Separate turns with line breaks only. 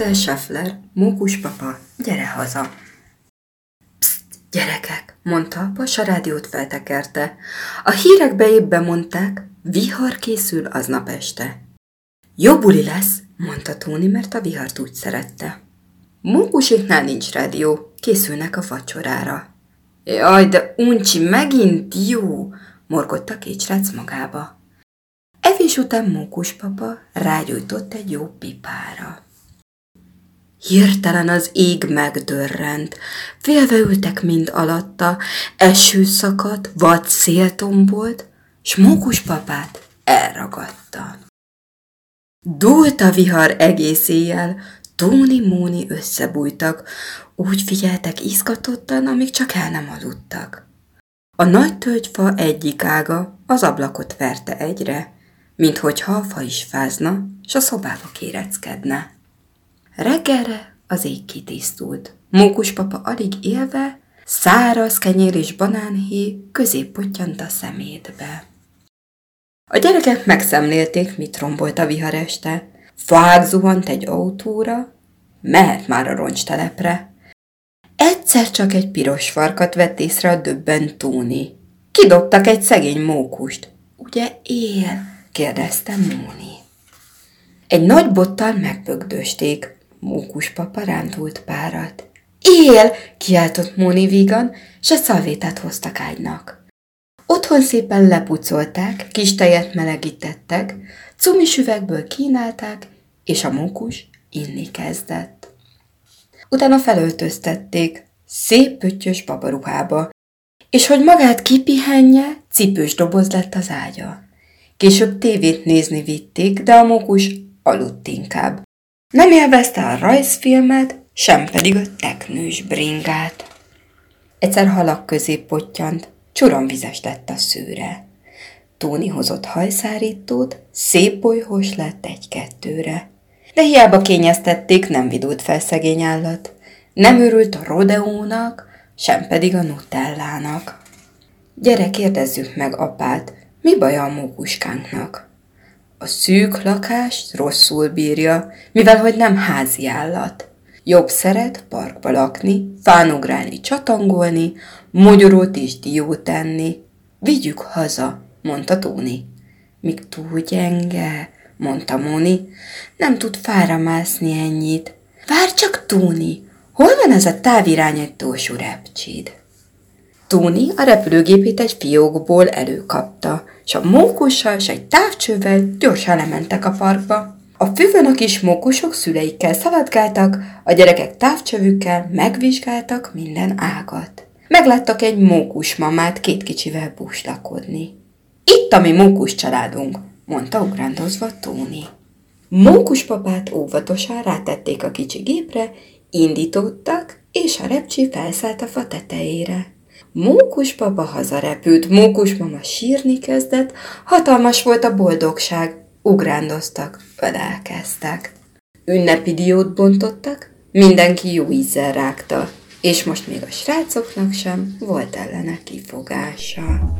Michael Schaffler, mókus papa, gyere haza. Pszt, gyerekek, mondta apa, s a rádiót feltekerte. A hírekbe épp mondták, vihar készül aznap este. Jó buli lesz, mondta Tóni, mert a vihart úgy szerette. Mókuséknál nincs rádió, készülnek a vacsorára. Jaj, de uncsi, megint jó, morgott a két magába. Evés után mókus papa rágyújtott egy jó pipára. Hirtelen az ég megdörrent, félve ültek mind alatta, eső szakadt, vad szél tombolt, s mókus papát elragadta. Dúlt a vihar egész éjjel, Tóni-Móni összebújtak, úgy figyeltek izgatottan, amíg csak el nem aludtak. A nagy tölgyfa egyik ága az ablakot verte egyre, minthogyha a fa is fázna, s a szobába kéreckedne. Reggelre az ég kitisztult. Mókus papa alig élve, száraz kenyér és banánhé közép a szemétbe. A gyerekek megszemlélték, mit rombolt a vihar este. Fák zuhant egy autóra, mehet már a roncstelepre. Egyszer csak egy piros farkat vett észre a döbben Tóni. Kidobtak egy szegény mókust. Ugye él? kérdezte Móni. Egy nagy bottal megbögdösték. Mókus papa rántult párat. Él! kiáltott Móni vígan, s a szalvétát hoztak ágynak. Otthon szépen lepucolták, kis tejet melegítettek, cumis üvegből kínálták, és a mókus inni kezdett. Utána felöltöztették, szép pöttyös babaruhába, és hogy magát kipihenje, cipős doboz lett az ágya. Később tévét nézni vitték, de a mókus aludt inkább. Nem élvezte a rajzfilmet, sem pedig a teknős bringát. Egyszer halak közé pottyant, csuromvizes lett a szőre. Tóni hozott hajszárítót, szép bolyhos lett egy-kettőre. De hiába kényeztették, nem vidult fel szegény állat. Nem örült a rodeónak, sem pedig a nutellának. Gyere, kérdezzük meg apát, mi baja a mókuskánknak? A szűk lakást rosszul bírja, mivel hogy nem házi állat. Jobb szeret parkba lakni, fánugrálni, csatangolni, mogyorot és diót tenni. Vigyük haza, mondta Tóni. Míg túl gyenge, mondta Móni. Nem tud fára mászni ennyit. Vár csak, Tóni, hol van ez a távirányítós repcsid? Tóni a repülőgépét egy fiókból előkapta, és a mókussal és egy távcsővel gyorsan lementek a parkba. A füvön a kis mókusok szüleikkel szaladgáltak, a gyerekek távcsövükkel megvizsgáltak minden ágat. Megláttak egy mókus mamát két kicsivel búslakodni. Itt a mi mókus családunk, mondta ugrándozva Tóni. Mókus papát óvatosan rátették a kicsi gépre, indítottak, és a repcsi felszállt a fa tetejére. Mókus papa hazarepült, mókus mama sírni kezdett, hatalmas volt a boldogság, ugrándoztak, ölelkeztek. Ünnepi diót bontottak, mindenki jó ízzel rágta, és most még a srácoknak sem volt ellene kifogása.